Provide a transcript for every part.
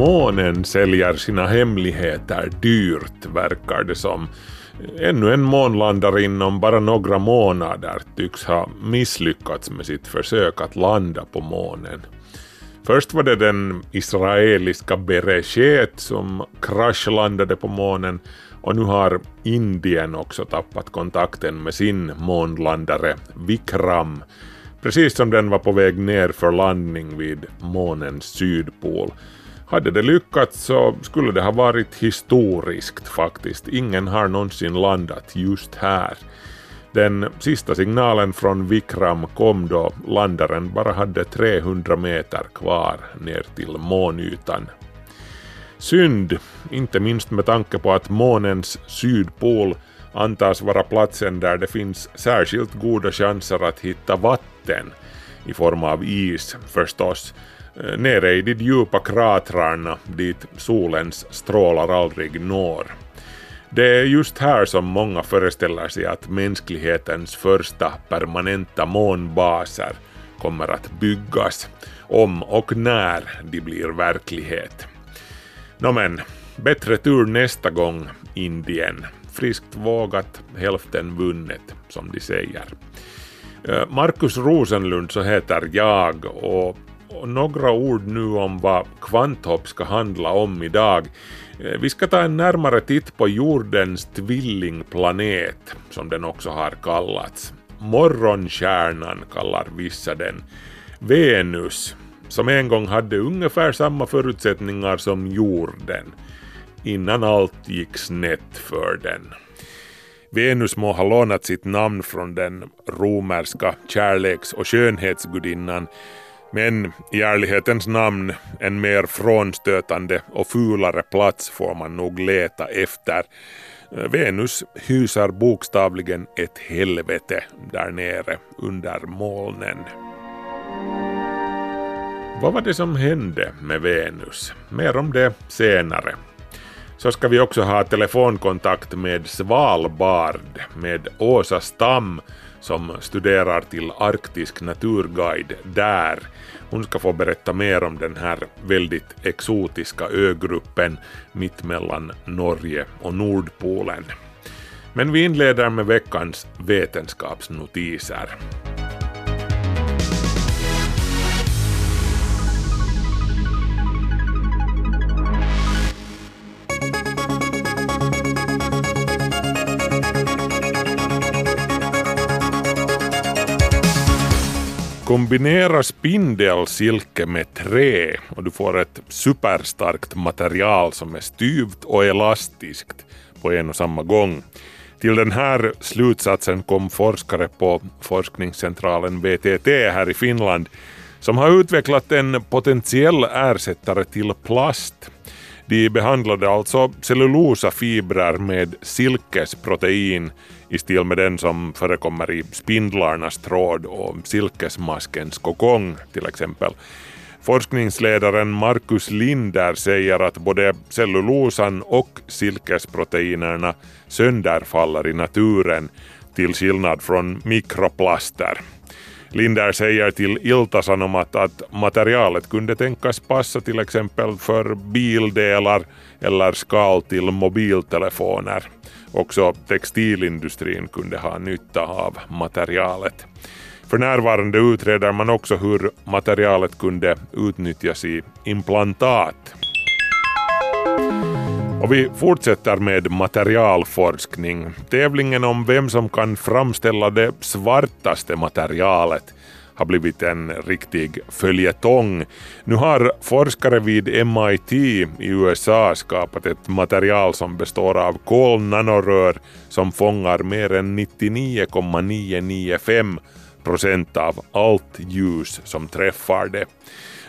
Månen säljer sina hemligheter dyrt, verkar det som. Ännu en månlandare inom bara några månader tycks ha misslyckats med sitt försök att landa på månen. Först var det den israeliska Bereshet som kraschlandade på månen och nu har Indien också tappat kontakten med sin månlandare Vikram, precis som den var på väg ner för landning vid månens sydpol. Hade det lyckats så skulle det ha varit historiskt faktiskt. Ingen har någonsin landat just här. Den sista signalen från Vikram kom då landaren bara hade 300 meter kvar ner till månytan. Synd, inte minst med tanke på att månens sydpol antas vara platsen där det finns särskilt goda chanser att hitta vatten i form av is förstås, Eh, nere i de djupa kratrarna dit solens strålar aldrig når. Det är just här som många föreställer sig att mänsklighetens första permanenta månbaser kommer att byggas, om och när de blir verklighet. Nå men, bättre tur nästa gång, Indien. Friskt vågat, hälften vunnet, som de säger. Eh, Markus Rosenlund så heter jag och några ord nu om vad kvanthopp ska handla om idag. Eh, vi ska ta en närmare titt på jordens tvillingplanet, som den också har kallats. Morgonkärnan kallar vissa den. Venus, som en gång hade ungefär samma förutsättningar som jorden, innan allt gick snett för den. Venus må ha lånat sitt namn från den romerska kärleks och skönhetsgudinnan, men i ärlighetens namn en mer frånstötande och fulare plats får man nog leta efter. Venus hyser bokstavligen ett helvete där nere under molnen. Vad var det som hände med Venus? Mer om det senare. Så ska vi också ha telefonkontakt med Svalbard med Åsa Stam som studerar till arktisk naturguide där. Hon ska få berätta mer om den här väldigt exotiska ögruppen mitt mellan Norge och Nordpolen. Men vi inleder med veckans vetenskapsnotiser. Kombinera spindelsilke med trä och du får ett superstarkt material som är styvt och elastiskt på en och samma gång. Till den här slutsatsen kom forskare på forskningscentralen VTT här i Finland som har utvecklat en potentiell ersättare till plast. De behandlade alltså cellulosafibrer med silkesprotein i stil med den som förekommer i spindlarnas tråd och silkesmaskens kokong till exempel. Forskningsledaren Markus Linder säger att både cellulosan och silkesproteinerna sönderfaller i naturen till skillnad från mikroplaster. Linder säger till Ilta-Sanomat att materialet kunde tänkas passa till exempel för bildelar eller skal till mobiltelefoner. Också textilindustrin kunde ha nytta av materialet. För närvarande utreder man också hur materialet kunde utnyttjas i implantat. Och vi fortsätter med materialforskning. Tävlingen om vem som kan framställa det svartaste materialet har blivit en riktig följetong. Nu har forskare vid MIT i USA skapat ett material som består av kolnanorör som fångar mer än 99,995 procent av allt ljus som träffar det.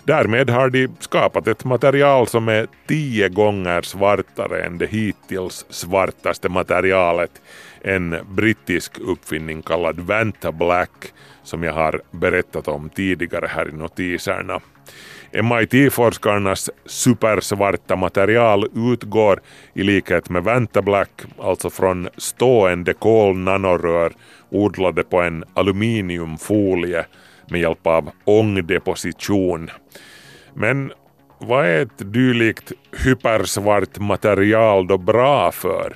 Därmed har de skapat ett material som är tio gånger svartare än det hittills svartaste materialet, en brittisk uppfinning kallad Vanta Black som jag har berättat om tidigare här i notiserna. MIT-forskarnas supersvarta material utgår i likhet med Vanta Black alltså från stående kolnanorör odlade på en aluminiumfolie med hjälp av ångdeposition. Men vad är ett dylikt hypersvart material då bra för?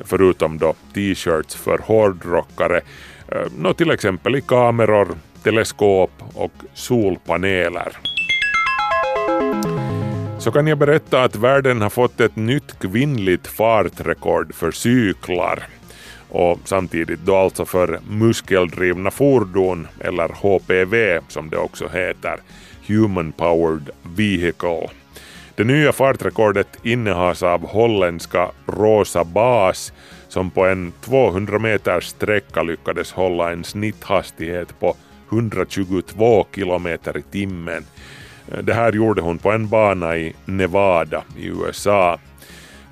Förutom då t-shirts för hårdrockare. Eh, nå, till exempel i kameror, teleskop och solpaneler. Så kan jag berätta att världen har fått ett nytt kvinnligt fartrekord för cyklar och samtidigt då alltså för muskeldrivna fordon eller HPV som det också heter, Human Powered Vehicle. Det nya fartrekordet innehas av holländska Rosa Bas som på en 200 meters sträcka lyckades hålla en snitthastighet på 122 kilometer i timmen. Det här gjorde hon på en bana i Nevada i USA.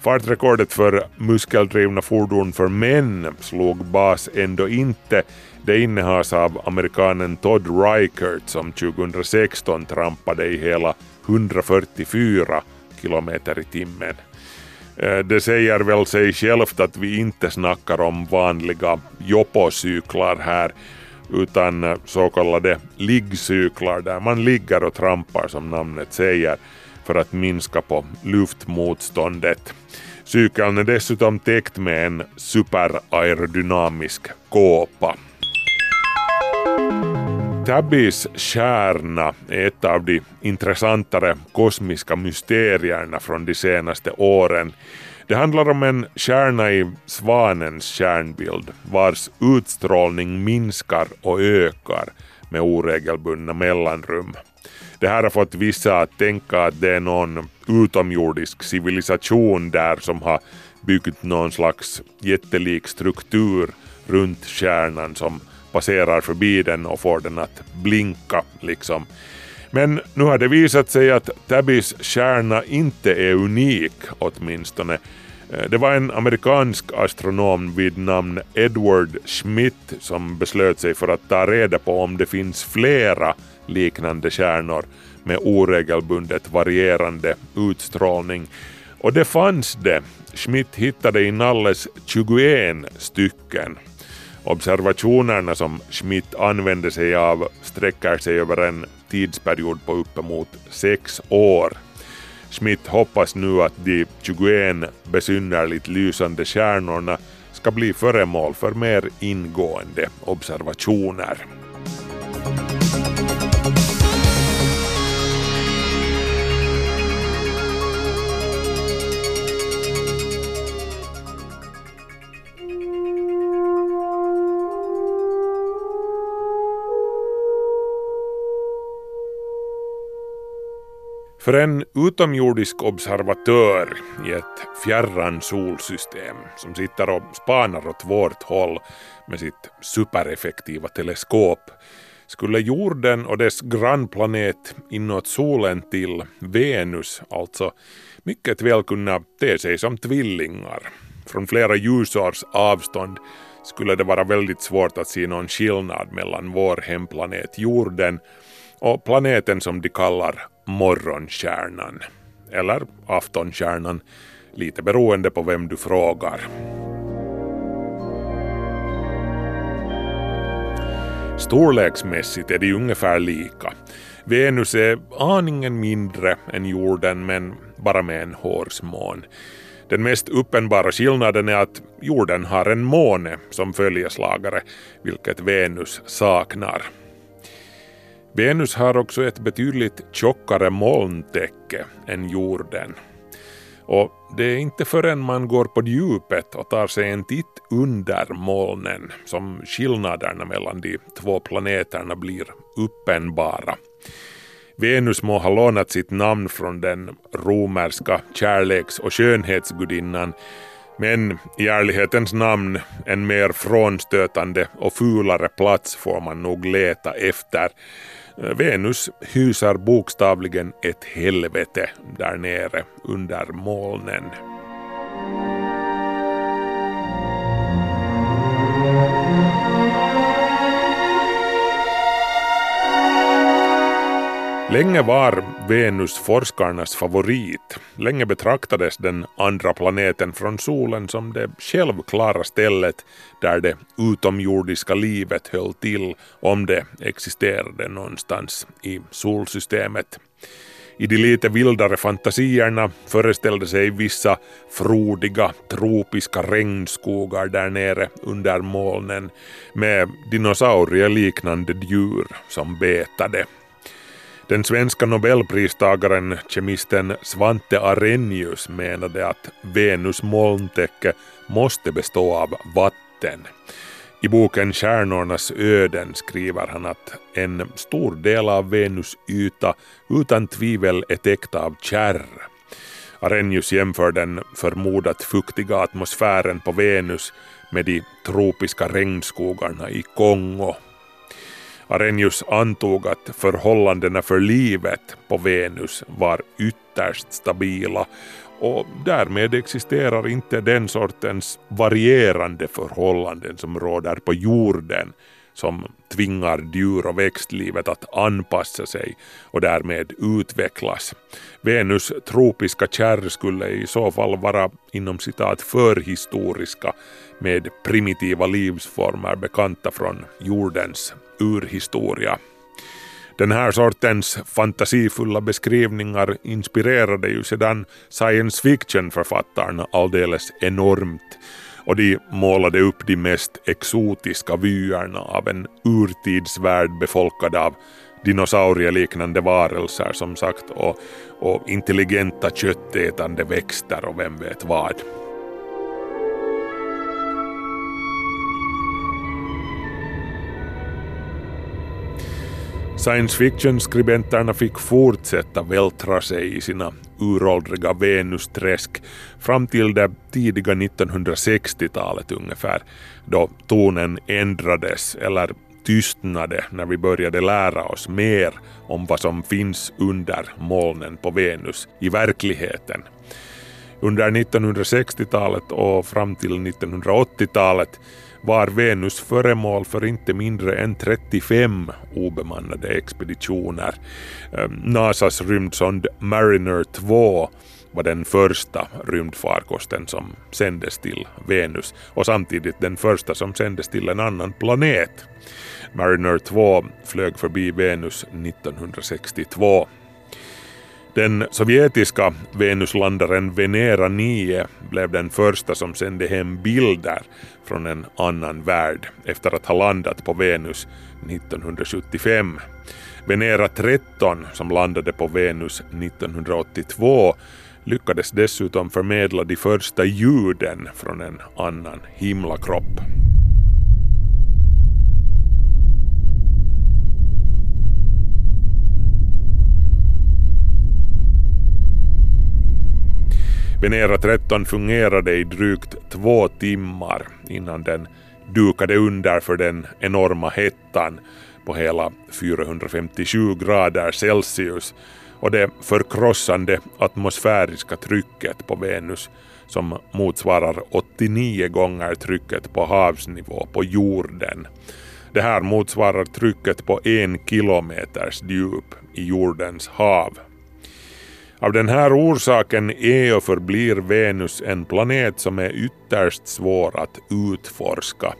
Fartrekordet för muskeldrivna fordon för män slog Bas ändå inte. Det innehas av amerikanen Todd Reichert som 2016 trampade i hela 144 kilometer i timmen. Eh, det säger väl sig självt att vi inte snackar om vanliga joppocyklar här utan eh, så kallade liggcyklar där man ligger och trampar som namnet säger för att minska på luftmotståndet. Cykeln är dessutom täckt med en superaerodynamisk kåpa. Tabbys stjärna är ett av de intressantare kosmiska mysterierna från de senaste åren. Det handlar om en stjärna i Svanens stjärnbild vars utstrålning minskar och ökar med oregelbundna mellanrum. Det här har fått vissa att tänka att det är någon utomjordisk civilisation där som har byggt någon slags jättelik struktur runt stjärnan som passerar förbi den och får den att blinka liksom. Men nu har det visat sig att Tabbys stjärna inte är unik åtminstone. Eh, det var en amerikansk astronom vid namn Edward Schmidt som beslöt sig för att ta reda på om det finns flera liknande stjärnor med oregelbundet varierande utstrålning. Och det fanns det. Schmidt hittade i Nalles 21 stycken. Observationerna som Schmidt använde sig av sträcker sig över en tidsperiod på uppemot sex år. Schmidt hoppas nu att de 21 besynnerligt lysande stjärnorna ska bli föremål för mer ingående observationer. För en utomjordisk observatör i ett fjärran solsystem som sitter och spanar åt vårt håll med sitt supereffektiva teleskop skulle jorden och dess grannplanet inåt solen till Venus alltså mycket väl kunna te sig som tvillingar. Från flera ljusårs avstånd skulle det vara väldigt svårt att se någon skillnad mellan vår hemplanet jorden och planeten som de kallar morgonstjärnan. Eller aftonstjärnan, lite beroende på vem du frågar. Storleksmässigt är de ungefär lika. Venus är aningen mindre än jorden men bara med en hårsmån. Den mest uppenbara skillnaden är att jorden har en måne som följeslagare, vilket Venus saknar. Venus har också ett betydligt tjockare molntäcke än jorden. Och det är inte förrän man går på djupet och tar sig en titt under molnen som skillnaderna mellan de två planeterna blir uppenbara. Venus må ha lånat sitt namn från den romerska kärleks och skönhetsgudinnan men i ärlighetens namn, en mer frånstötande och fulare plats får man nog leta efter. Venus hyser bokstavligen ett helvete där nere under molnen. Länge var Venus forskarnas favorit. Länge betraktades den andra planeten från solen som det självklara stället där det utomjordiska livet höll till om det existerade någonstans i solsystemet. I de lite vildare fantasierna föreställde sig vissa frodiga tropiska regnskogar där nere under molnen med dinosaurieliknande djur som betade. Den svenska nobelpristagaren kemisten Svante Arrhenius menade att Venus molntäcke måste bestå av vatten. I boken Stjärnornas öden skriver han att en stor del av Venus yta utan tvivel är täckt av kärr. Arrhenius jämför den förmodat fuktiga atmosfären på Venus med de tropiska regnskogarna i Kongo Arrhenius antog att förhållandena för livet på Venus var ytterst stabila och därmed existerar inte den sortens varierande förhållanden som råder på jorden som tvingar djur och växtlivet att anpassa sig och därmed utvecklas. Venus tropiska kärr skulle i så fall vara inom citat förhistoriska med primitiva livsformer bekanta från jordens urhistoria. Den här sortens fantasifulla beskrivningar inspirerade ju sedan science fiction-författarna alldeles enormt och de målade upp de mest exotiska vyerna av en urtidsvärld befolkad av dinosaurieliknande varelser som sagt och, och intelligenta köttätande växter och vem vet vad. Science fiction-skribenterna fick fortsätta vältra sig i sina uråldriga Venusträsk fram till det tidiga 1960-talet ungefär, då tonen ändrades eller tystnade när vi började lära oss mer om vad som finns under molnen på Venus i verkligheten. Under 1960-talet och fram till 1980-talet var Venus föremål för inte mindre än 35 obemannade expeditioner. Ehm, Nasas rymdsond Mariner 2 var den första rymdfarkosten som sändes till Venus och samtidigt den första som sändes till en annan planet. Mariner 2 flög förbi Venus 1962. Den sovjetiska Venuslandaren Venera 9 blev den första som sände hem bilder från en annan värld efter att ha landat på Venus 1975. Venera 13 som landade på Venus 1982 lyckades dessutom förmedla de första ljuden från en annan himlakropp. Venera 13 fungerade i drygt två timmar innan den dukade under för den enorma hettan på hela 457 grader Celsius och det förkrossande atmosfäriska trycket på Venus som motsvarar 89 gånger trycket på havsnivå på jorden. Det här motsvarar trycket på en kilometers djup i jordens hav. Av den här orsaken är och förblir Venus en planet som är ytterst svår att utforska.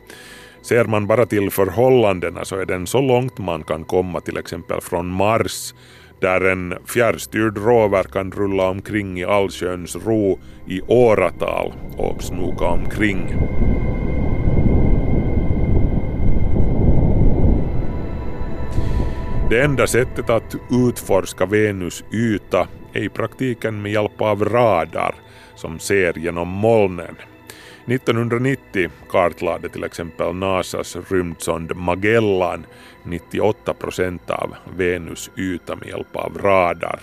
Ser man bara till förhållandena så är den så långt man kan komma till exempel från Mars där en fjärrstyrd rover kan rulla omkring i allsköns ro i åratal och snoka omkring. Det enda sättet att utforska Venus yta är i praktiken med hjälp av radar som ser genom molnen. 1990 kartlade till exempel Nasas rymdsond Magellan 98 procent av Venus yta med hjälp av radar.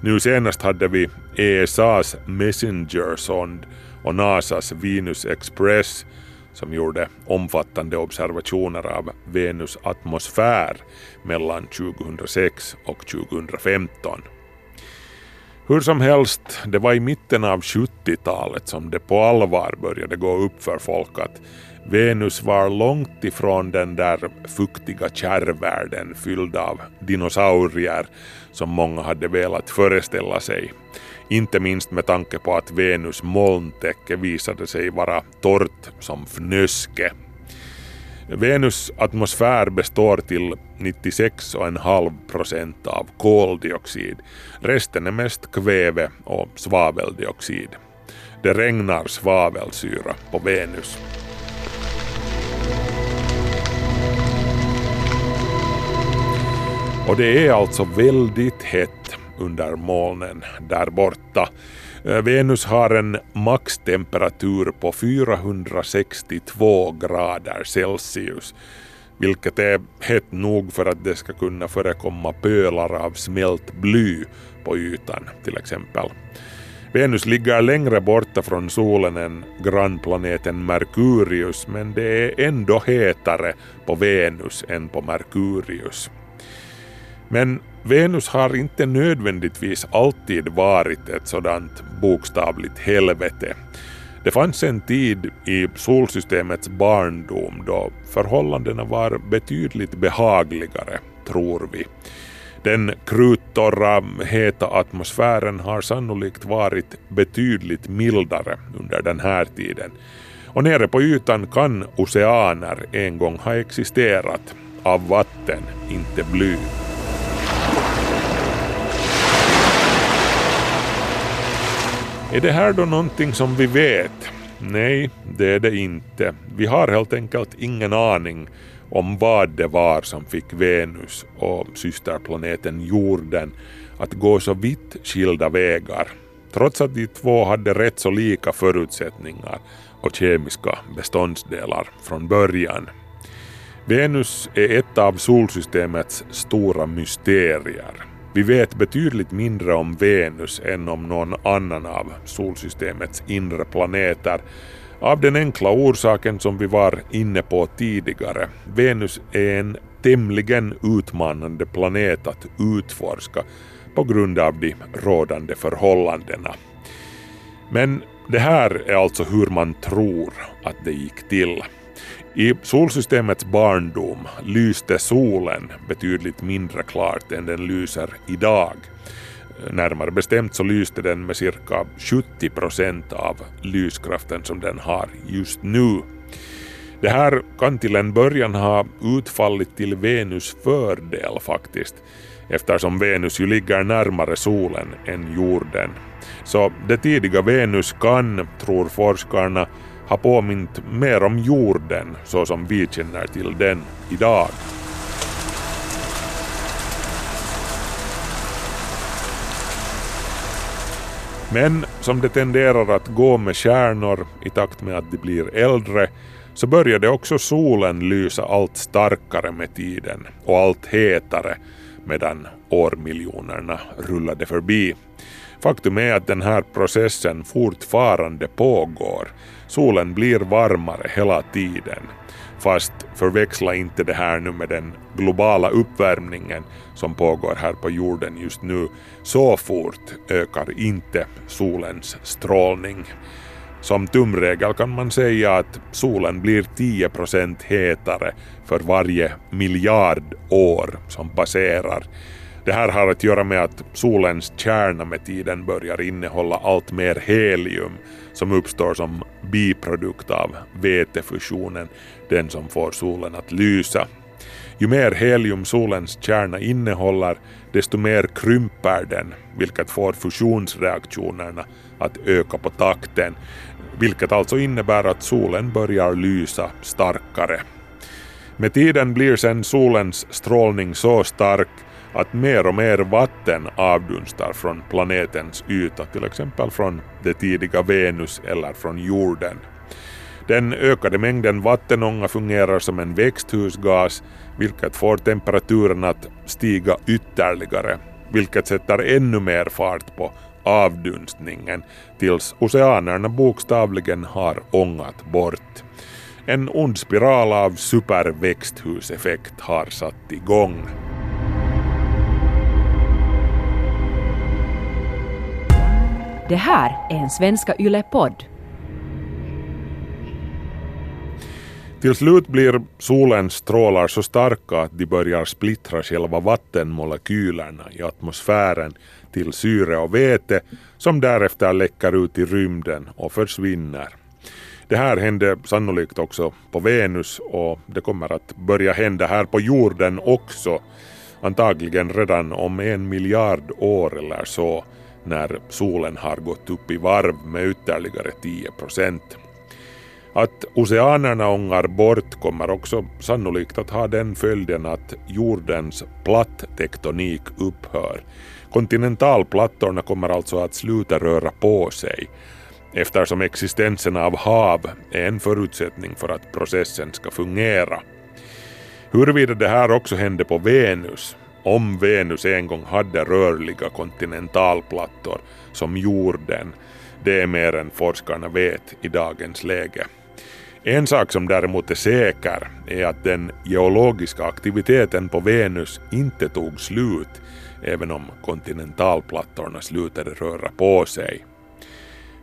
Nu senast hade vi ESAs Messenger-sond och NASAs Venus Express som gjorde omfattande observationer av Venus atmosfär mellan 2006 och 2015. Hur som helst, det var i mitten av 70-talet som det på allvar började gå upp för folk att Venus var långt ifrån den där fuktiga kärrvärlden fylld av dinosaurier som många hade velat föreställa sig. Inte minst med tanke på att Venus molntäcke visade sig vara torrt som fnöske. Venus atmosfär består till 96,5 procent av koldioxid. Resten är mest kväve och svaveldioxid. Det regnar svavelsyra på Venus. Och det är alltså väldigt hett under molnen där borta. Eh, Venus har en maxtemperatur på 462 grader Celsius, vilket är hett nog för att det ska kunna förekomma pölar av smält bly på ytan till exempel. Venus ligger längre borta från solen än grannplaneten Merkurius men det är ändå hetare på Venus än på Merkurius. Men Venus har inte nödvändigtvis alltid varit ett sådant bokstavligt helvete. Det fanns en tid i solsystemets barndom då förhållandena var betydligt behagligare, tror vi. Den kruttorra, heta atmosfären har sannolikt varit betydligt mildare under den här tiden. Och nere på ytan kan oceaner en gång ha existerat, av vatten, inte bly. Är det här då någonting som vi vet? Nej, det är det inte. Vi har helt enkelt ingen aning om vad det var som fick Venus och systerplaneten jorden att gå så vitt skilda vägar, trots att de två hade rätt så lika förutsättningar och kemiska beståndsdelar från början. Venus är ett av solsystemets stora mysterier. Vi vet betydligt mindre om Venus än om någon annan av solsystemets inre planeter av den enkla orsaken som vi var inne på tidigare. Venus är en tämligen utmanande planet att utforska på grund av de rådande förhållandena. Men det här är alltså hur man tror att det gick till. I solsystemets barndom lyste solen betydligt mindre klart än den lyser idag. Närmare bestämt så lyste den med cirka 70 procent av lyskraften som den har just nu. Det här kan till en början ha utfallit till Venus fördel faktiskt, eftersom Venus ju ligger närmare solen än jorden. Så det tidiga Venus kan, tror forskarna, har påmint mer om jorden så som vi känner till den idag. Men som det tenderar att gå med stjärnor i takt med att de blir äldre så började också solen lysa allt starkare med tiden och allt hetare medan årmiljonerna rullade förbi. Faktum är att den här processen fortfarande pågår. Solen blir varmare hela tiden. Fast förväxla inte det här nu med den globala uppvärmningen som pågår här på jorden just nu. Så fort ökar inte solens strålning. Som tumregel kan man säga att solen blir 10 procent hetare för varje miljard år som passerar. Det här har att göra med att solens kärna med tiden börjar innehålla allt mer helium som uppstår som biprodukt av vätefusionen, den som får solen att lysa. Ju mer helium solens kärna innehåller, desto mer krymper den, vilket får fusionsreaktionerna att öka på takten, vilket alltså innebär att solen börjar lysa starkare. Med tiden blir sen solens strålning så stark att mer och mer vatten avdunstar från planetens yta, till exempel från det tidiga Venus eller från jorden. Den ökade mängden vattenånga fungerar som en växthusgas, vilket får temperaturen att stiga ytterligare, vilket sätter ännu mer fart på avdunstningen tills oceanerna bokstavligen har ångat bort. En ond spiral av superväxthuseffekt har satt igång. Det här är en Svenska Yle-podd. Till slut blir solens strålar så starka att de börjar splittra själva vattenmolekylerna i atmosfären till syre och väte som därefter läcker ut i rymden och försvinner. Det här hände sannolikt också på Venus och det kommer att börja hända här på jorden också. Antagligen redan om en miljard år eller så när solen har gått upp i varv med ytterligare 10 procent. Att oceanerna ångar bort kommer också sannolikt att ha den följden att jordens plattektonik upphör. Kontinentalplattorna kommer alltså att sluta röra på sig eftersom existensen av hav är en förutsättning för att processen ska fungera. Huruvida det här också hände på Venus, om Venus en gång hade rörliga kontinentalplattor som jorden, det är mer än forskarna vet i dagens läge. En sak som däremot är säker är att den geologiska aktiviteten på Venus inte tog slut även om kontinentalplattorna slutade röra på sig.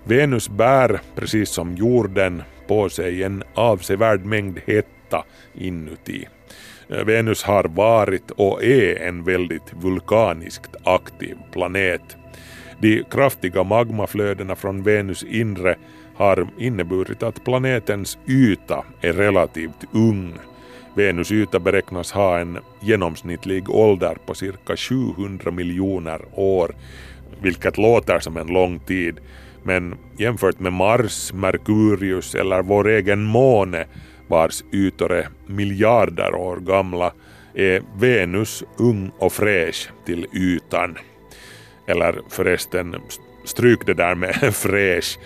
Venus bär, precis som jorden, på sig en avsevärd mängd hetta inuti. Venus har varit och är en väldigt vulkaniskt aktiv planet. De kraftiga magmaflödena från Venus inre har inneburit att planetens yta är relativt ung. Venus yta beräknas ha en genomsnittlig ålder på cirka 700 miljoner år, vilket låter som en lång tid, men jämfört med Mars, Merkurius eller vår egen måne, vars ytor är miljarder år gamla, är Venus ung och fräsch till ytan. Eller förresten, stryk det där med fräsch.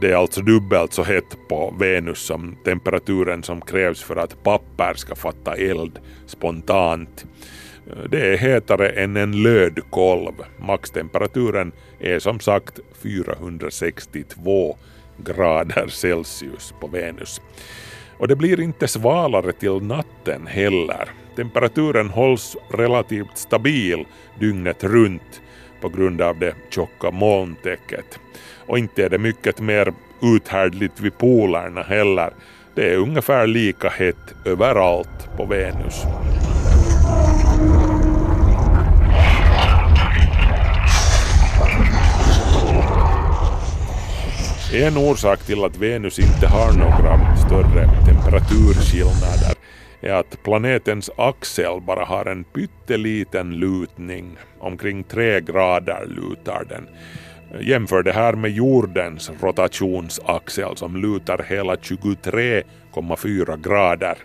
Det är alltså dubbelt så hett på Venus som temperaturen som krävs för att papper ska fatta eld spontant. Det är hetare än en lödkolv. Maxtemperaturen är som sagt 462 grader Celsius på Venus. Och det blir inte svalare till natten heller. Temperaturen hålls relativt stabil dygnet runt på grund av det tjocka molntäcket. Och inte är det mycket mer uthärdligt vid polerna heller. Det är ungefär lika hett överallt på Venus. En orsak till att Venus inte har några större temperaturskillnader är att planetens axel bara har en pytteliten lutning, omkring tre grader lutar den. Jämför det här med jordens rotationsaxel som lutar hela 23,4 grader.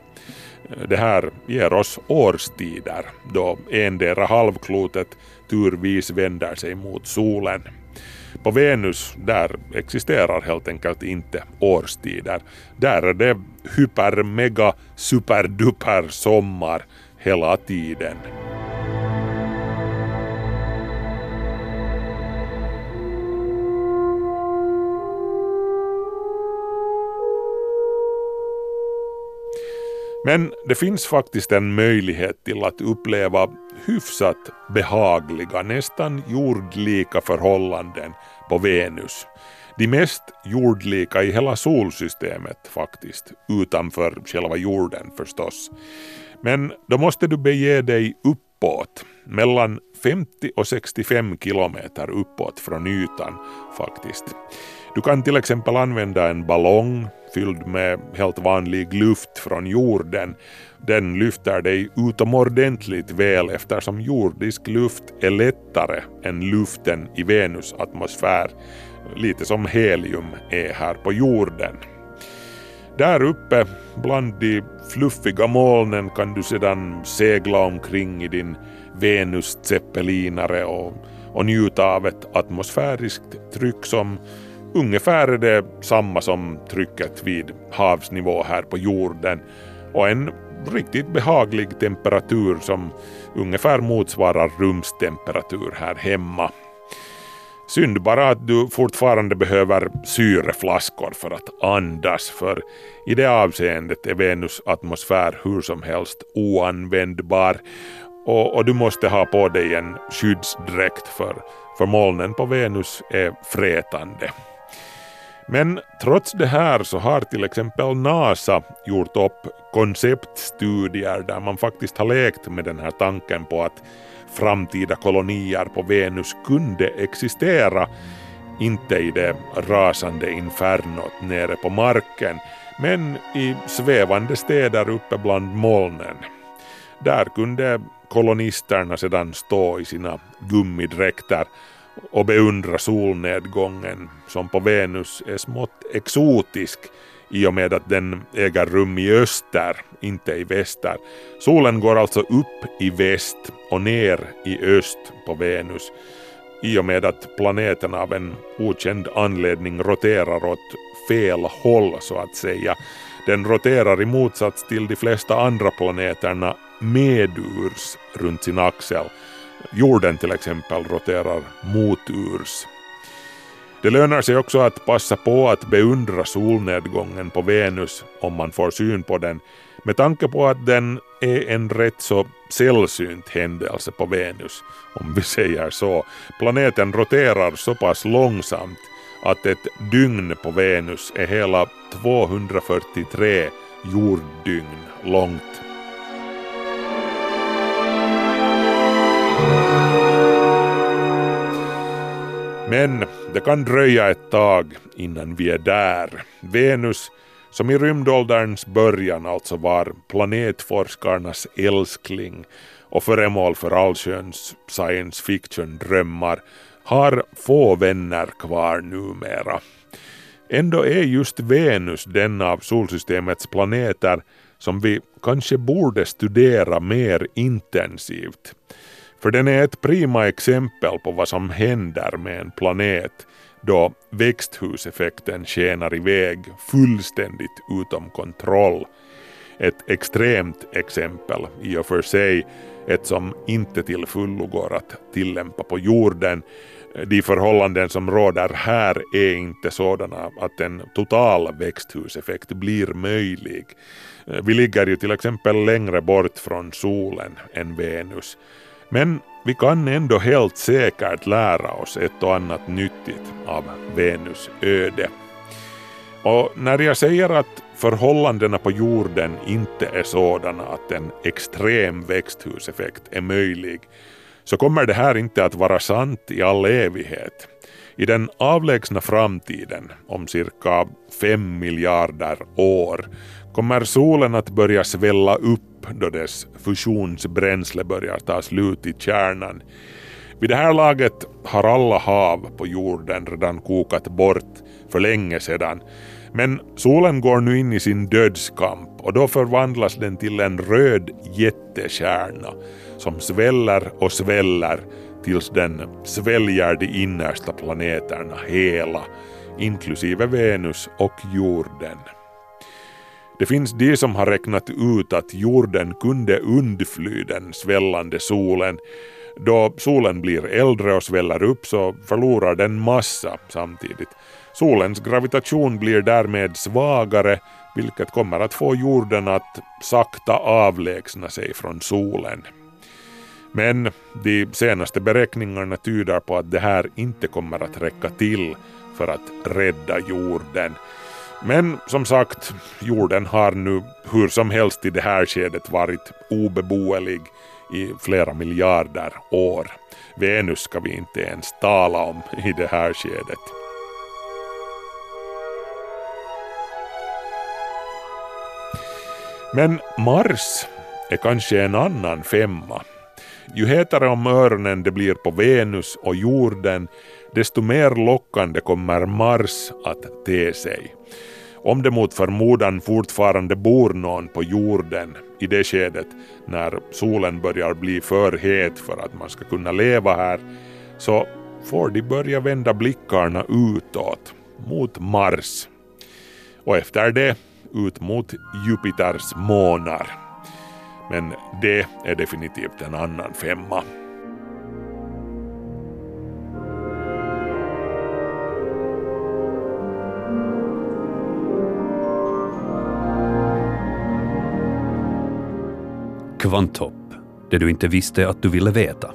Det här ger oss årstider då endera halvklotet turvis vänder sig mot solen. På Venus, där existerar helt enkelt inte årstider. Där är det hyper, mega, superduper sommar hela tiden. Men det finns faktiskt en möjlighet till att uppleva hyfsat behagliga, nästan jordlika förhållanden på Venus. De mest jordlika i hela solsystemet faktiskt, utanför själva jorden förstås. Men då måste du bege dig uppåt, mellan 50 och 65 kilometer uppåt från ytan faktiskt. Du kan till exempel använda en ballong fylld med helt vanlig luft från jorden. Den lyfter dig utomordentligt väl eftersom jordisk luft är lättare än luften i Venus atmosfär, lite som helium är här på jorden. Där uppe bland de fluffiga molnen kan du sedan segla omkring i din Venus-zeppelinare och, och njuta av ett atmosfäriskt tryck som ungefär är det samma som trycket vid havsnivå här på jorden och en riktigt behaglig temperatur som ungefär motsvarar rumstemperatur här hemma. Synd bara att du fortfarande behöver syreflaskor för att andas för i det avseendet är Venus atmosfär hur som helst oanvändbar och, och du måste ha på dig en skyddsdräkt för, för molnen på Venus är frätande. Men trots det här så har till exempel NASA gjort upp konceptstudier där man faktiskt har lekt med den här tanken på att framtida kolonier på Venus kunde existera, inte i det rasande infernot nere på marken, men i svävande städer uppe bland molnen. Där kunde kolonisterna sedan stå i sina gummidräkter och beundra solnedgången som på Venus är smått exotisk i och med att den äger rum i öster, inte i väster. Solen går alltså upp i väst och ner i öst på Venus i och med att planeten av en okänd anledning roterar åt fel håll så att säga. Den roterar i motsats till de flesta andra planeterna medurs runt sin axel. Jorden till exempel roterar moturs. Det lönar sig också att passa på att beundra solnedgången på Venus om man får syn på den med tanke på att den är en rätt så sällsynt händelse på Venus, om vi säger så. Planeten roterar så pass långsamt att ett dygn på Venus är hela 243 jorddygn långt. Men det kan dröja ett tag innan vi är där. Venus, som i rymdålderns början alltså var planetforskarnas älskling och föremål för allsköns science fiction-drömmar, har få vänner kvar numera. Ändå är just Venus den av solsystemets planeter som vi kanske borde studera mer intensivt. För den är ett prima exempel på vad som händer med en planet då växthuseffekten tjänar iväg fullständigt utom kontroll. Ett extremt exempel i och för sig, ett som inte till fullo går att tillämpa på jorden. De förhållanden som råder här är inte sådana att en total växthuseffekt blir möjlig. Vi ligger ju till exempel längre bort från solen än Venus. Men vi kan ändå helt säkert lära oss ett och annat nyttigt av Venus öde. Och när jag säger att förhållandena på jorden inte är sådana att en extrem växthuseffekt är möjlig så kommer det här inte att vara sant i all evighet. I den avlägsna framtiden, om cirka fem miljarder år, kommer solen att börja svälla upp då dess fusionsbränsle börjar ta slut i kärnan. Vid det här laget har alla hav på jorden redan kokat bort för länge sedan. Men solen går nu in i sin dödskamp och då förvandlas den till en röd jättekärna som sväller och sväller tills den sväljer de innersta planeterna hela, inklusive Venus och jorden. Det finns de som har räknat ut att jorden kunde undfly den svällande solen. Då solen blir äldre och sväller upp så förlorar den massa samtidigt. Solens gravitation blir därmed svagare vilket kommer att få jorden att sakta avlägsna sig från solen. Men de senaste beräkningarna tyder på att det här inte kommer att räcka till för att rädda jorden. Men som sagt, jorden har nu hur som helst i det här skedet varit obeboelig i flera miljarder år. Venus ska vi inte ens tala om i det här skedet. Men Mars är kanske en annan femma. Ju hetare om öronen det blir på Venus och jorden, desto mer lockande kommer Mars att te sig. Om det mot förmodan fortfarande bor någon på jorden i det skedet när solen börjar bli för het för att man ska kunna leva här, så får de börja vända blickarna utåt, mot Mars. Och efter det ut mot Jupiters månar. Men det är definitivt en annan femma. Kvanthopp. Det du inte visste att du ville veta.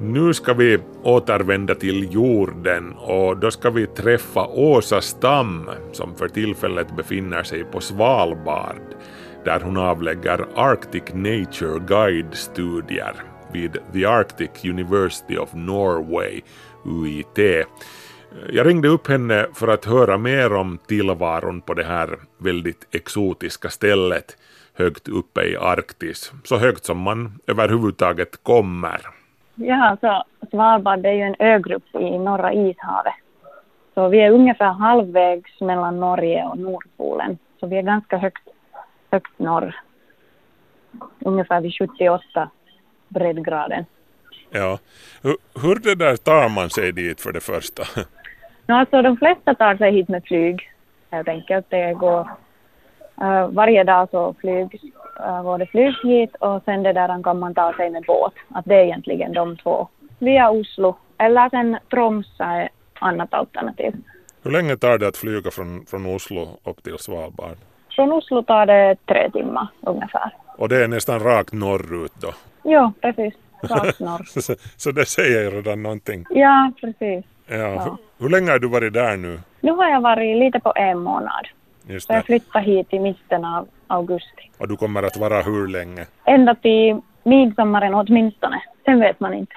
Nu ska vi återvända till jorden och då ska vi träffa Åsa Stam som för tillfället befinner sig på Svalbard där hon avlägger Arctic Nature Guide-studier vid The Arctic University of Norway, UiT. Jag ringde upp henne för att höra mer om tillvaron på det här väldigt exotiska stället högt uppe i Arktis, så högt som man överhuvudtaget kommer. Ja, så Svalbard är ju en ögrupp i norra ishavet. Så vi är ungefär halvvägs mellan Norge och Nordpolen. Så vi är ganska högt, högt norr. Ungefär vid 78 breddgraden. Ja. Hur, hur det där tar man sig dit för det första? No, alltså, de flesta tar sig hit med flyg helt enkelt. Det går Uh, varje dag så flyg, uh, går det flyg hit och sen det där kan man ta sig med båt. Att det är egentligen de två. Via Oslo eller sen Tromsø är annat alternativ. Hur länge tar det att flyga från, från Oslo upp till Svalbard? Från Oslo tar det tre timmar ungefär. Och det är nästan rakt norrut då? Jo, precis. Rakt norr. så, så det säger redan någonting. Ja, precis. Ja. Ja. Hur, hur länge har du varit där nu? Nu har jag varit lite på en månad. Just Så jag det. flyttade hit i mitten av augusti. Och du kommer att vara hur länge? Ända till midsommaren åtminstone. Sen vet man inte.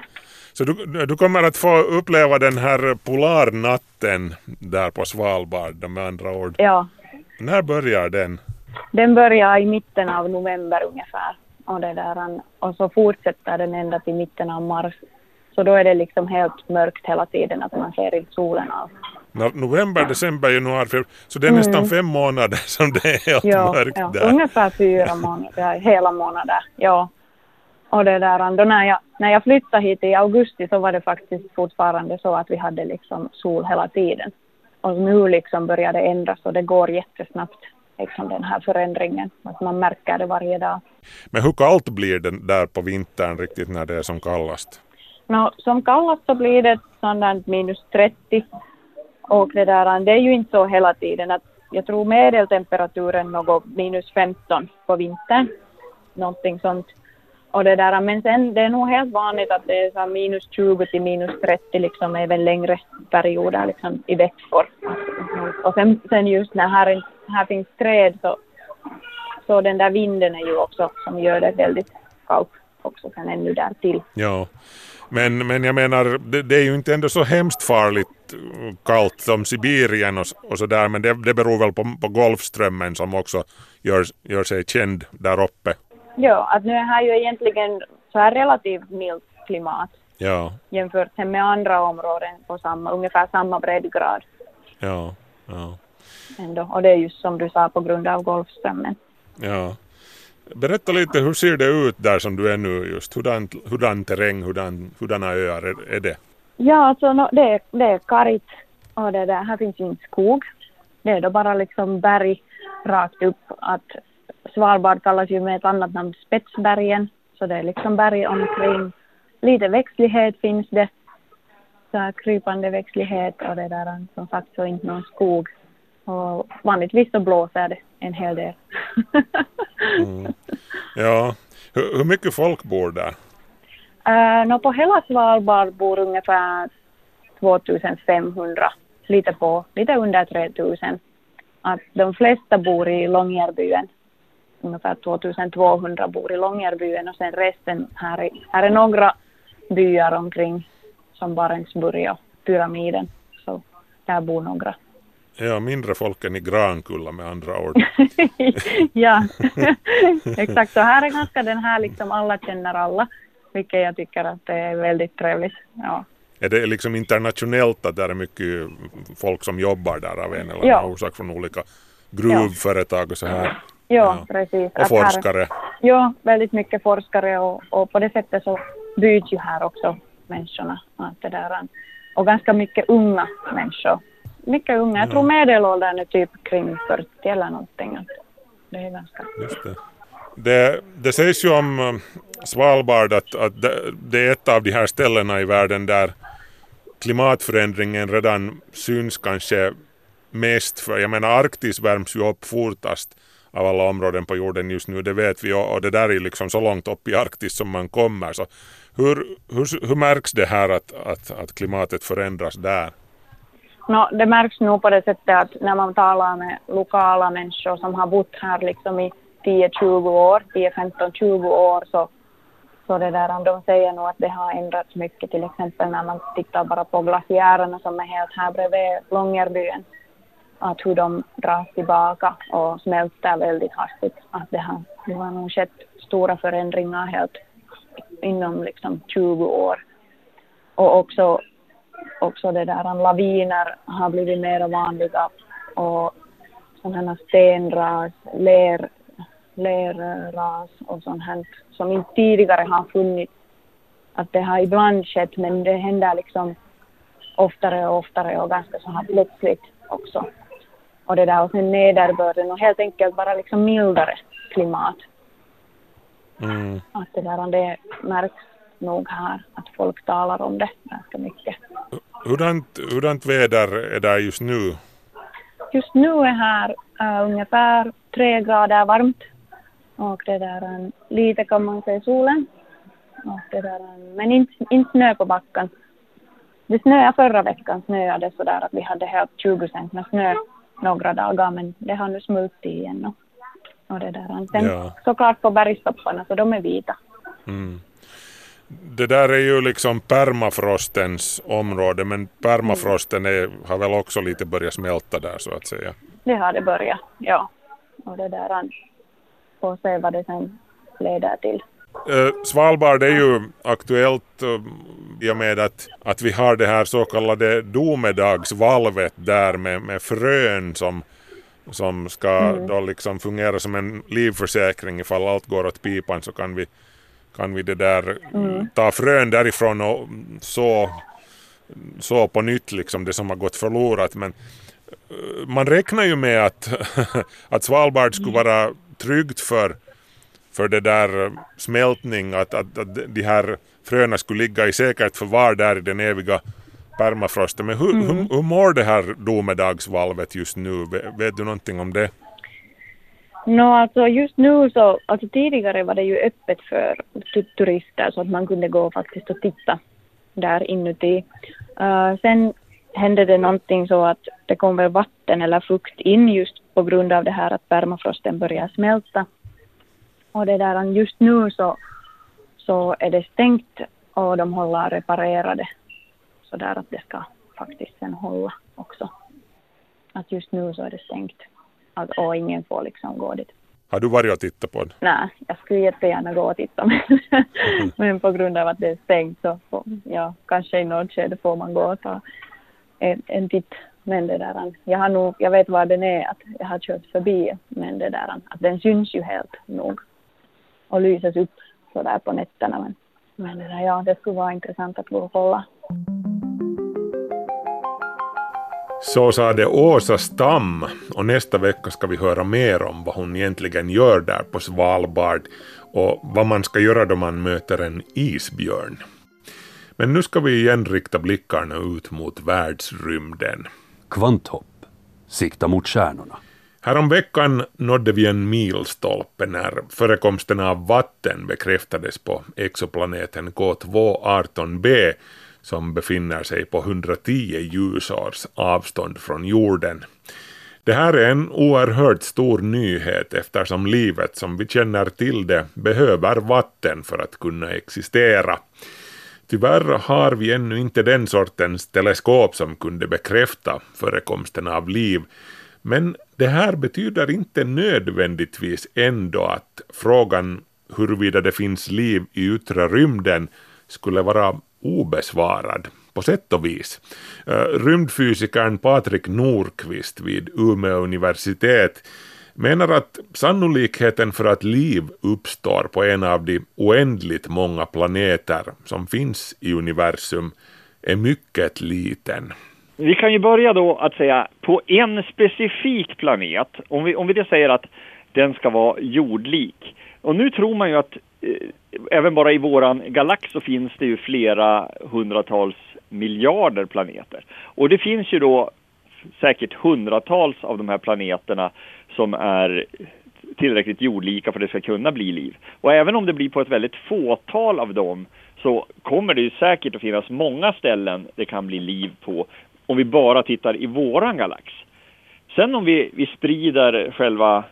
Så du, du kommer att få uppleva den här polarnatten där på Svalbard med andra ord. Ja, När börjar den? Den börjar i mitten av november ungefär. Och, det där, och så fortsätter den ända till mitten av mars. Så då är det liksom helt mörkt hela tiden att man ser inte solen alls. November, december, januari, februari. Så det är nästan fem månader som det är helt Ja, mörkt ja, där. ungefär fyra månader, hela månader. Ja. Och det där, då när, jag, när jag flyttade hit i augusti så var det faktiskt fortfarande så att vi hade liksom sol hela tiden. Och nu liksom börjar det ändras och det går jättesnabbt, liksom den här förändringen. Att man märker det varje dag. Men hur kallt blir det där på vintern riktigt när det är som kallast? No, som kallast så blir det sådant minus 30. Och det, där, det är ju inte så hela tiden. Att jag tror medeltemperaturen något minus 15 på vintern. Någonting sånt. Och det där, men sen det är nog helt vanligt att det är så minus 20 till minus 30 liksom även längre perioder liksom i veckor. Och sen, sen just när här, här finns träd så, så den där vinden är ju också som gör det väldigt kallt också sen ännu där till. Ja. Men, men jag menar, det, det är ju inte ändå så hemskt farligt kallt som Sibirien och, och sådär, men det, det beror väl på, på Golfströmmen som också gör, gör sig känd där uppe. Ja, att nu är här ju egentligen så här relativt milt klimat Ja, jämfört med andra områden på samma, ungefär samma breddgrad ja, ja, ändå. Och det är just som du sa på grund av Golfströmmen. ja. Berätta lite, hur ser det ut där som du är nu just? Hurdan, hurdan terräng, hurdan, hurdana öar är, är det? Ja, alltså no, det, är, det är kargt och det där, här finns inte skog. Det är då bara liksom berg rakt upp. Att Svalbard kallas ju med ett annat namn Spetsbergen. Så det är liksom berg omkring. Lite växtlighet finns det. Så här krypande växtlighet och det där som sagt så inte någon skog. Och vanligtvis så blåser det en hel del. Mm. Ja, hur, hur mycket folk bor där? Uh, no, på hela Svalbard bor ungefär 2500, lite på, lite under 3000. Att de flesta bor i Långjärbyen. Ungefär 2200 bor i Långjärbyen och sen resten här är, här är några byar omkring som Barentsburg och Pyramiden. Så där bor några. Ja, mindre folk än i Grankulla med andra ord. ja, exakt. Så här är ganska den här liksom alla känner alla, vilket jag tycker att det är väldigt trevligt. Ja. Är det liksom internationellt att det är mycket folk som jobbar där av en eller Ja. annan orsak från olika gruvföretag och så här? Ja, Ja. precis. Och här- forskare? Ja, väldigt mycket forskare och, och på det sättet så byts ju här också människorna. Att det där, och ganska mycket unga människor. Mycket unga. Jag tror medelåldern är typ kring 40 eller någonting. Det är ganska... Just det. Det, det sägs ju om eh, Svalbard att, att det, det är ett av de här ställena i världen där klimatförändringen redan syns kanske mest. För jag menar Arktis värms ju upp fortast av alla områden på jorden just nu, det vet vi och det där är liksom så långt upp i Arktis som man kommer. Så hur, hur, hur märks det här att, att, att klimatet förändras där? No, det märks nog på det sättet att när man talar med lokala människor som har bott här liksom i 10-20 år, 10-15-20 år, så, så det där, de säger nog att det har ändrats mycket, till exempel när man tittar bara på glaciärerna som är helt här bredvid Långerbyen, att hur de dras tillbaka och smälter väldigt hastigt. Att det har, det har nog skett stora förändringar helt inom liksom 20 år. Och också också det där laviner har blivit mer vanliga och sådana här stenras, ler, lerras och sånt här som inte tidigare har funnits. Att det har ibland skett men det händer liksom oftare och oftare och ganska så här plötsligt också. Och det där och sen nederbörden och helt enkelt bara liksom mildare klimat. Mm. Att det där det märks nog här att folk talar om det ganska mycket. Hurdant, hurdant väder är där just nu? Just nu är här uh, ungefär tre grader varmt och det där lite kan man se solen. Och det där, men inte, inte snö på backen. Det snöade förra veckan snöade så där att vi hade helt 20 cm snö några dagar men det har nu smultit igen. Och, och det där. Sen Ja. såklart på bergstopparna så de är vita. Mm. Det där är ju liksom permafrostens område men permafrosten är, har väl också lite börjat smälta där så att säga. Det har det börjat, ja. Och det där får se vad det sen leder till. Eh, Svalbard är ju aktuellt eh, i och med att, att vi har det här så kallade domedagsvalvet där med, med frön som, som ska då liksom fungera som en livförsäkring. Ifall allt går åt pipan så kan vi, kan vi det där ta frön därifrån och så, så på nytt liksom det som har gått förlorat. Men eh, man räknar ju med att, att Svalbard skulle vara tryggt för för det där eh, smältning, att, att, att de här fröna skulle ligga i säkert förvar där i den eviga permafrosten. Men hur, hur, hur mår det här domedagsvalvet just nu? Vet, vet du någonting om det? Nå, alltså just nu så, alltså tidigare var det ju öppet för tu- turister så att man kunde gå faktiskt och titta där inuti. Uh, sen hände det någonting så att det kom väl vatten eller fukt in just på grund av det här att permafrosten börjar smälta. Och det där, just nu så, så är det stängt och de håller att reparera det så där att det ska faktiskt sen hålla också. Att just nu så är det stängt att, och ingen får liksom gå dit. Har du varit och tittat på det? Nej, jag skulle jättegärna gå och titta men, men på grund av att det är stängt så får, ja, kanske i något skede får man gå och ta en, en titt. Men det där, jag har nog, jag vet var den är, att jag har kört förbi men det där, att den syns ju helt nog och lyses upp så där på nätterna men, men det där, ja, det skulle vara intressant att gå och kolla. Så sa det Åsa Stam och nästa vecka ska vi höra mer om vad hon egentligen gör där på Svalbard och vad man ska göra då man möter en isbjörn. Men nu ska vi igen rikta blickarna ut mot världsrymden. Kvanthopp. Sikta mot stjärnorna. Häromveckan nådde vi en milstolpe när förekomsten av vatten bekräftades på exoplaneten K2-18b som befinner sig på 110 ljusårs avstånd från jorden. Det här är en oerhört stor nyhet eftersom livet som vi känner till det behöver vatten för att kunna existera. Tyvärr har vi ännu inte den sortens teleskop som kunde bekräfta förekomsten av liv. Men det här betyder inte nödvändigtvis ändå att frågan huruvida det finns liv i yttre rymden skulle vara obesvarad på sätt och vis. Eh, rymdfysikern Patrik Norqvist vid Umeå universitet menar att sannolikheten för att liv uppstår på en av de oändligt många planeter som finns i universum är mycket liten. Vi kan ju börja då att säga på en specifik planet, om vi, om vi då säger att den ska vara jordlik. Och nu tror man ju att eh, även bara i våran galax så finns det ju flera hundratals miljarder planeter. Och det finns ju då säkert hundratals av de här planeterna som är tillräckligt jordlika för att det ska kunna bli liv. Och även om det blir på ett väldigt fåtal av dem så kommer det ju säkert att finnas många ställen det kan bli liv på om vi bara tittar i våran galax. Sen om vi, vi sprider själva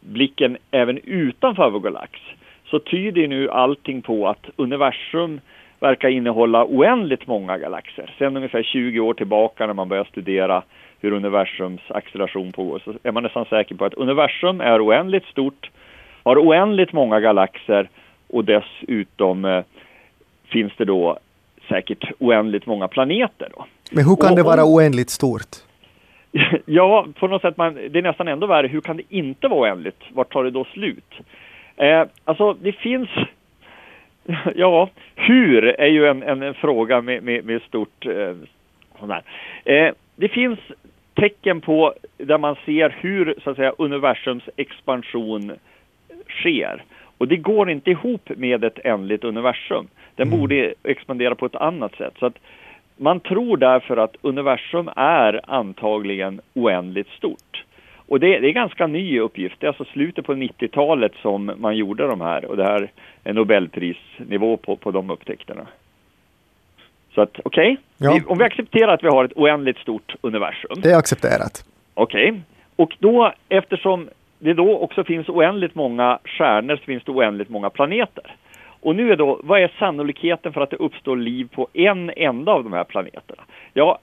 blicken även utanför vår galax så tyder nu allting på att universum verkar innehålla oändligt många galaxer. Sen ungefär 20 år tillbaka när man börjar studera hur universums acceleration pågår så är man nästan säker på att universum är oändligt stort, har oändligt många galaxer och dessutom eh, finns det då säkert oändligt många planeter. Då. Men hur kan Och det vara oändligt stort? Ja, på något sätt, man, det är nästan ändå värre. Hur kan det inte vara oändligt? Vart tar det då slut? Eh, alltså, det finns... Ja, hur är ju en, en, en fråga med, med, med stort... Eh. Eh, det finns tecken på där man ser hur så att säga, universums expansion sker. Och det går inte ihop med ett ändligt universum. Den borde expandera på ett annat sätt. Så att man tror därför att universum är antagligen oändligt stort. Och det, det är ganska ny uppgift. Det är alltså slutet på 90-talet som man gjorde de här och det här är Nobelprisnivå på, på de upptäckterna. Så att okej, Ja. Vi- om vi accepterar att vi har ett oändligt stort universum. Det är accepterat. Okej. Och då, eftersom det då också finns oändligt många stjärnor så finns det oändligt många planeter. Och nu är då, vad är sannolikheten för att det uppstår liv på en enda av de här planeterna? Ja,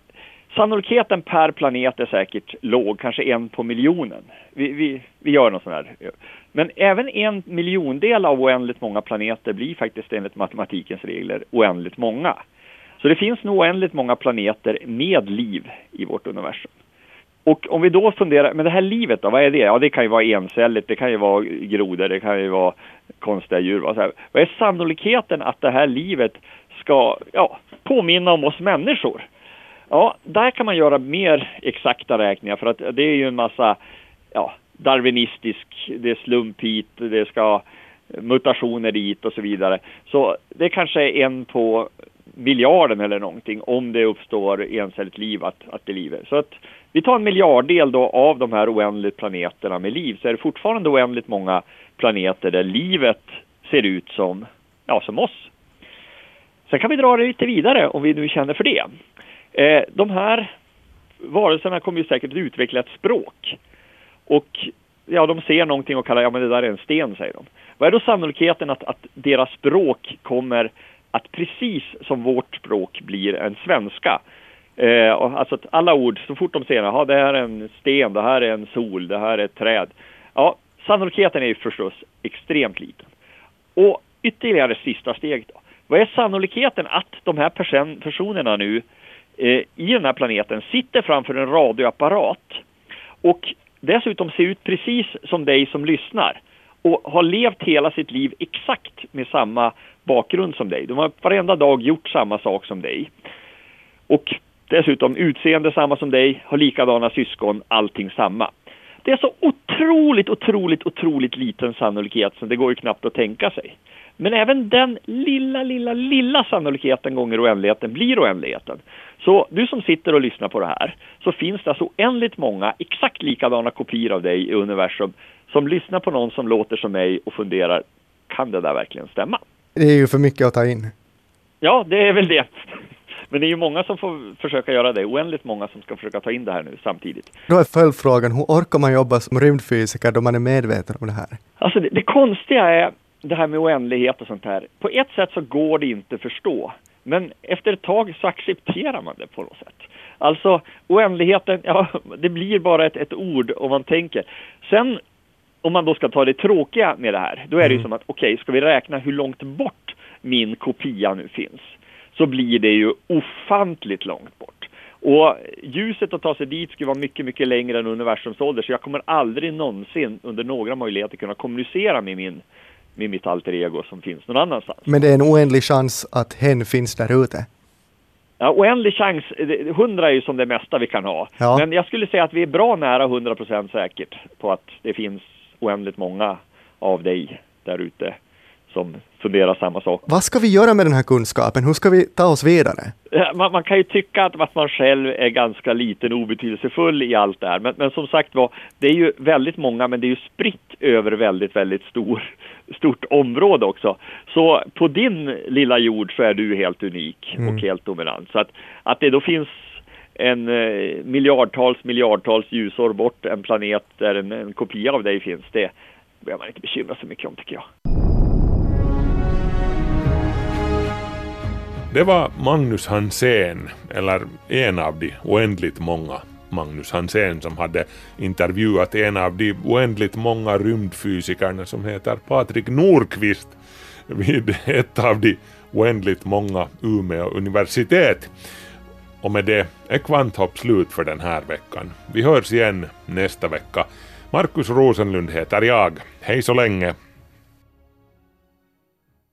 sannolikheten per planet är säkert låg, kanske en på miljonen. Vi, vi, vi gör något sånt här. Men även en miljondel av oändligt många planeter blir faktiskt enligt matematikens regler oändligt många. Så det finns nog oändligt många planeter med liv i vårt universum. Och om vi då funderar, men det här livet då, vad är det? Ja, det kan ju vara encelligt, det kan ju vara grodor, det kan ju vara konstiga djur. Vad, så här. vad är sannolikheten att det här livet ska ja, påminna om oss människor? Ja, där kan man göra mer exakta räkningar för att det är ju en massa ja, darwinistisk, det är slump hit, det ska mutationer dit och så vidare. Så det kanske är en på miljarden eller någonting om det uppstår encelligt liv att, att det lever. Så att vi tar en miljarddel då av de här oändligt planeterna med liv så är det fortfarande oändligt många planeter där livet ser ut som, ja, som oss. Sen kan vi dra det lite vidare om vi nu känner för det. Eh, de här varelserna kommer ju säkert att utveckla ett språk. Och ja, de ser någonting och kallar, ja men det där är en sten, säger de. Vad är då sannolikheten att, att deras språk kommer att precis som vårt språk blir en svenska? Eh, och alltså att alla ord, så fort de ser, att det här är en sten, det här är en sol, det här är ett träd. Ja, sannolikheten är ju förstås extremt liten. Och ytterligare sista steg då. Vad är sannolikheten att de här person- personerna nu eh, i den här planeten sitter framför en radioapparat och dessutom ser ut precis som dig som lyssnar och har levt hela sitt liv exakt med samma bakgrund som dig. De har varenda dag gjort samma sak som dig. Och dessutom utseende samma som dig, har likadana syskon, allting samma. Det är så otroligt, otroligt, otroligt liten sannolikhet så det går ju knappt att tänka sig. Men även den lilla, lilla, lilla sannolikheten gånger oändligheten blir oändligheten. Så du som sitter och lyssnar på det här, så finns det alltså oändligt många exakt likadana kopior av dig i universum som lyssnar på någon som låter som mig och funderar, kan det där verkligen stämma? Det är ju för mycket att ta in. Ja, det är väl det. Men det är ju många som får försöka göra det, oändligt många som ska försöka ta in det här nu samtidigt. Då är följdfrågan, hur orkar man jobba som rymdfysiker då man är medveten om det här? Alltså det, det konstiga är det här med oändlighet och sånt här. På ett sätt så går det inte förstå. Men efter ett tag så accepterar man det på något sätt. Alltså oändligheten, ja det blir bara ett, ett ord om man tänker. Sen om man då ska ta det tråkiga med det här, då är det ju som att okej, ska vi räkna hur långt bort min kopia nu finns? Så blir det ju ofantligt långt bort. Och ljuset att ta sig dit skulle vara mycket, mycket längre än universums ålder, så jag kommer aldrig någonsin under några möjligheter kunna kommunicera med min med mitt alter ego som finns någon annanstans. Men det är en oändlig chans att hen finns där ute. Ja, oändlig chans, det- 100 är ju som det mesta vi kan ha. Ja. Men jag skulle säga att vi är bra nära 100% säkert på att det finns oändligt många av dig där ute som funderar samma sak. Vad ska vi göra med den här kunskapen? Hur ska vi ta oss vidare? Man, man kan ju tycka att, att man själv är ganska liten och obetydelsefull i allt det här. Men, men som sagt var, det är ju väldigt många, men det är ju spritt över väldigt, väldigt stor, stort område också. Så på din lilla jord så är du helt unik Mm. och helt dominant. Så att, att det då finns en eh, miljardtals, miljardtals ljusår bort en planet där en, en kopia av dig finns, det behöver man inte bekymra sig mycket om tycker jag. Det var Magnus Hansén, eller en av de oändligt många Magnus Hansén som hade intervjuat en av de oändligt många rymdfysikerna som heter Patrik Norqvist vid ett av de oändligt många Umeå universitet. Och med det är Kvanthopp slut för den här veckan. Vi hörs igen nästa vecka. Markus Rosenlund heter jag. Hej så länge!